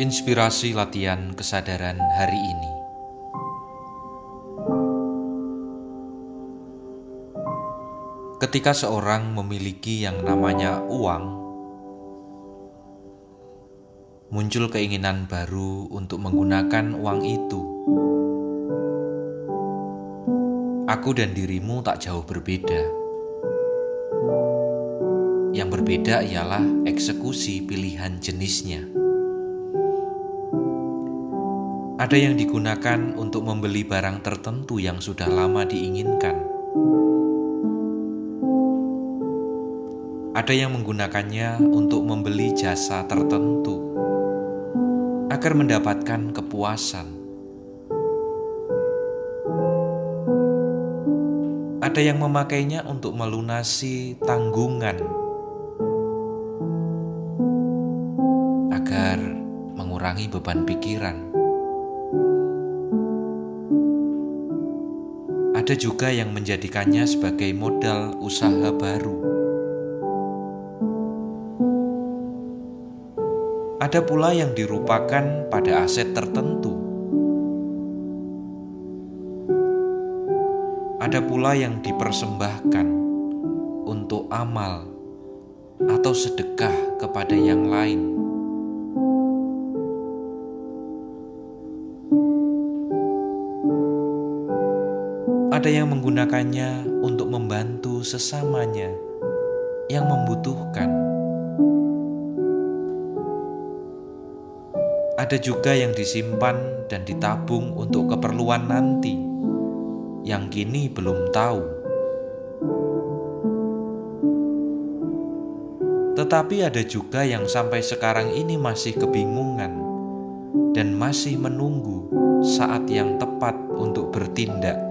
Inspirasi latihan kesadaran hari ini. Ketika seorang memiliki yang namanya uang, muncul keinginan baru untuk menggunakan uang itu. Aku dan dirimu tak jauh berbeda. Yang berbeda ialah eksekusi pilihan jenisnya. Ada yang digunakan untuk membeli barang tertentu yang sudah lama diinginkan. Ada yang menggunakannya untuk membeli jasa tertentu agar mendapatkan kepuasan. Ada yang memakainya untuk melunasi tanggungan agar mengurangi beban pikiran. Ada juga yang menjadikannya sebagai modal usaha baru. Ada pula yang dirupakan pada aset tertentu. Ada pula yang dipersembahkan untuk amal atau sedekah kepada yang lain. Ada yang menggunakannya untuk membantu sesamanya yang membutuhkan. Ada juga yang disimpan dan ditabung untuk keperluan nanti yang kini belum tahu. Tetapi ada juga yang sampai sekarang ini masih kebingungan dan masih menunggu saat yang tepat untuk bertindak.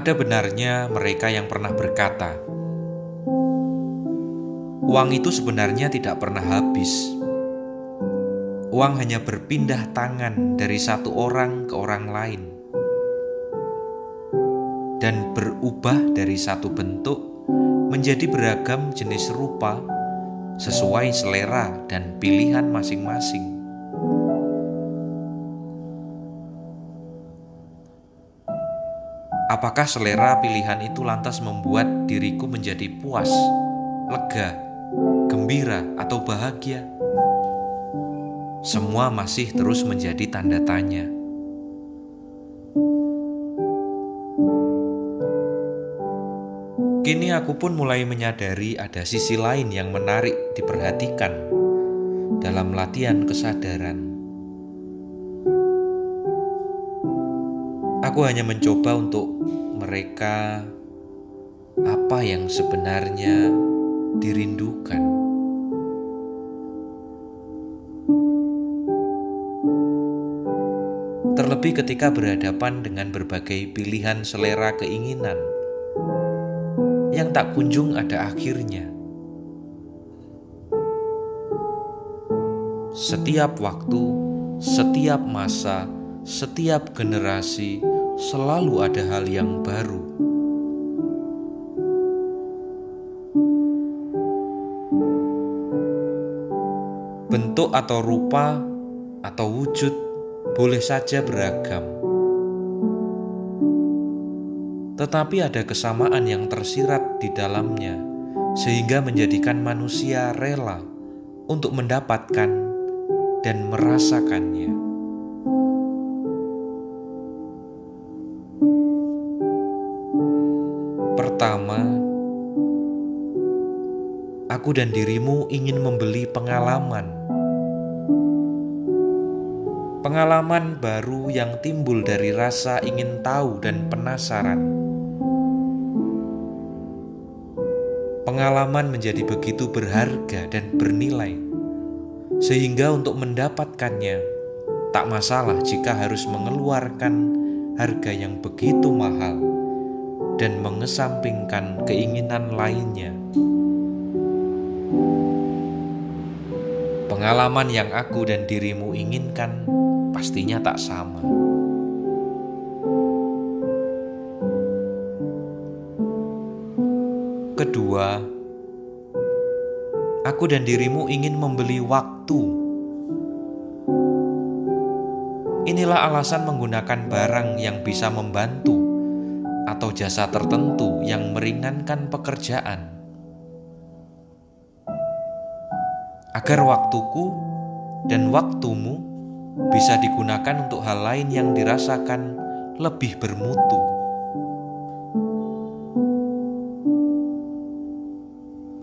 Ada benarnya mereka yang pernah berkata, "Uang itu sebenarnya tidak pernah habis. Uang hanya berpindah tangan dari satu orang ke orang lain, dan berubah dari satu bentuk menjadi beragam jenis rupa sesuai selera dan pilihan masing-masing." Apakah selera pilihan itu lantas membuat diriku menjadi puas, lega, gembira, atau bahagia? Semua masih terus menjadi tanda tanya. Kini aku pun mulai menyadari ada sisi lain yang menarik diperhatikan dalam latihan kesadaran. Aku hanya mencoba untuk mereka apa yang sebenarnya dirindukan. Terlebih ketika berhadapan dengan berbagai pilihan selera keinginan yang tak kunjung ada akhirnya. Setiap waktu, setiap masa, setiap generasi selalu ada hal yang baru. Bentuk atau rupa atau wujud boleh saja beragam, tetapi ada kesamaan yang tersirat di dalamnya, sehingga menjadikan manusia rela untuk mendapatkan dan merasakannya. Pertama, aku dan dirimu ingin membeli pengalaman. Pengalaman baru yang timbul dari rasa ingin tahu dan penasaran. Pengalaman menjadi begitu berharga dan bernilai, sehingga untuk mendapatkannya tak masalah jika harus mengeluarkan harga yang begitu mahal dan mengesampingkan keinginan lainnya. Pengalaman yang aku dan dirimu inginkan pastinya tak sama. Kedua, aku dan dirimu ingin membeli waktu. Inilah alasan menggunakan barang yang bisa membantu atau jasa tertentu yang meringankan pekerjaan. Agar waktuku dan waktumu bisa digunakan untuk hal lain yang dirasakan lebih bermutu.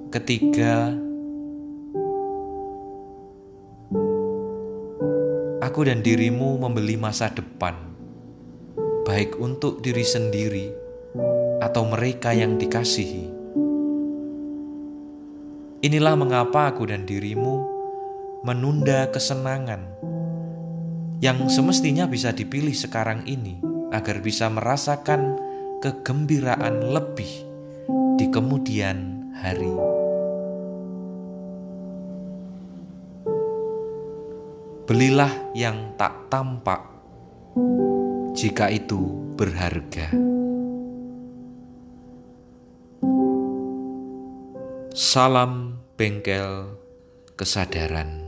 Ketiga, aku dan dirimu membeli masa depan, baik untuk diri sendiri atau mereka yang dikasihi. Inilah mengapa aku dan dirimu menunda kesenangan yang semestinya bisa dipilih sekarang ini agar bisa merasakan kegembiraan lebih di kemudian hari. Belilah yang tak tampak, jika itu berharga. Salam bengkel kesadaran.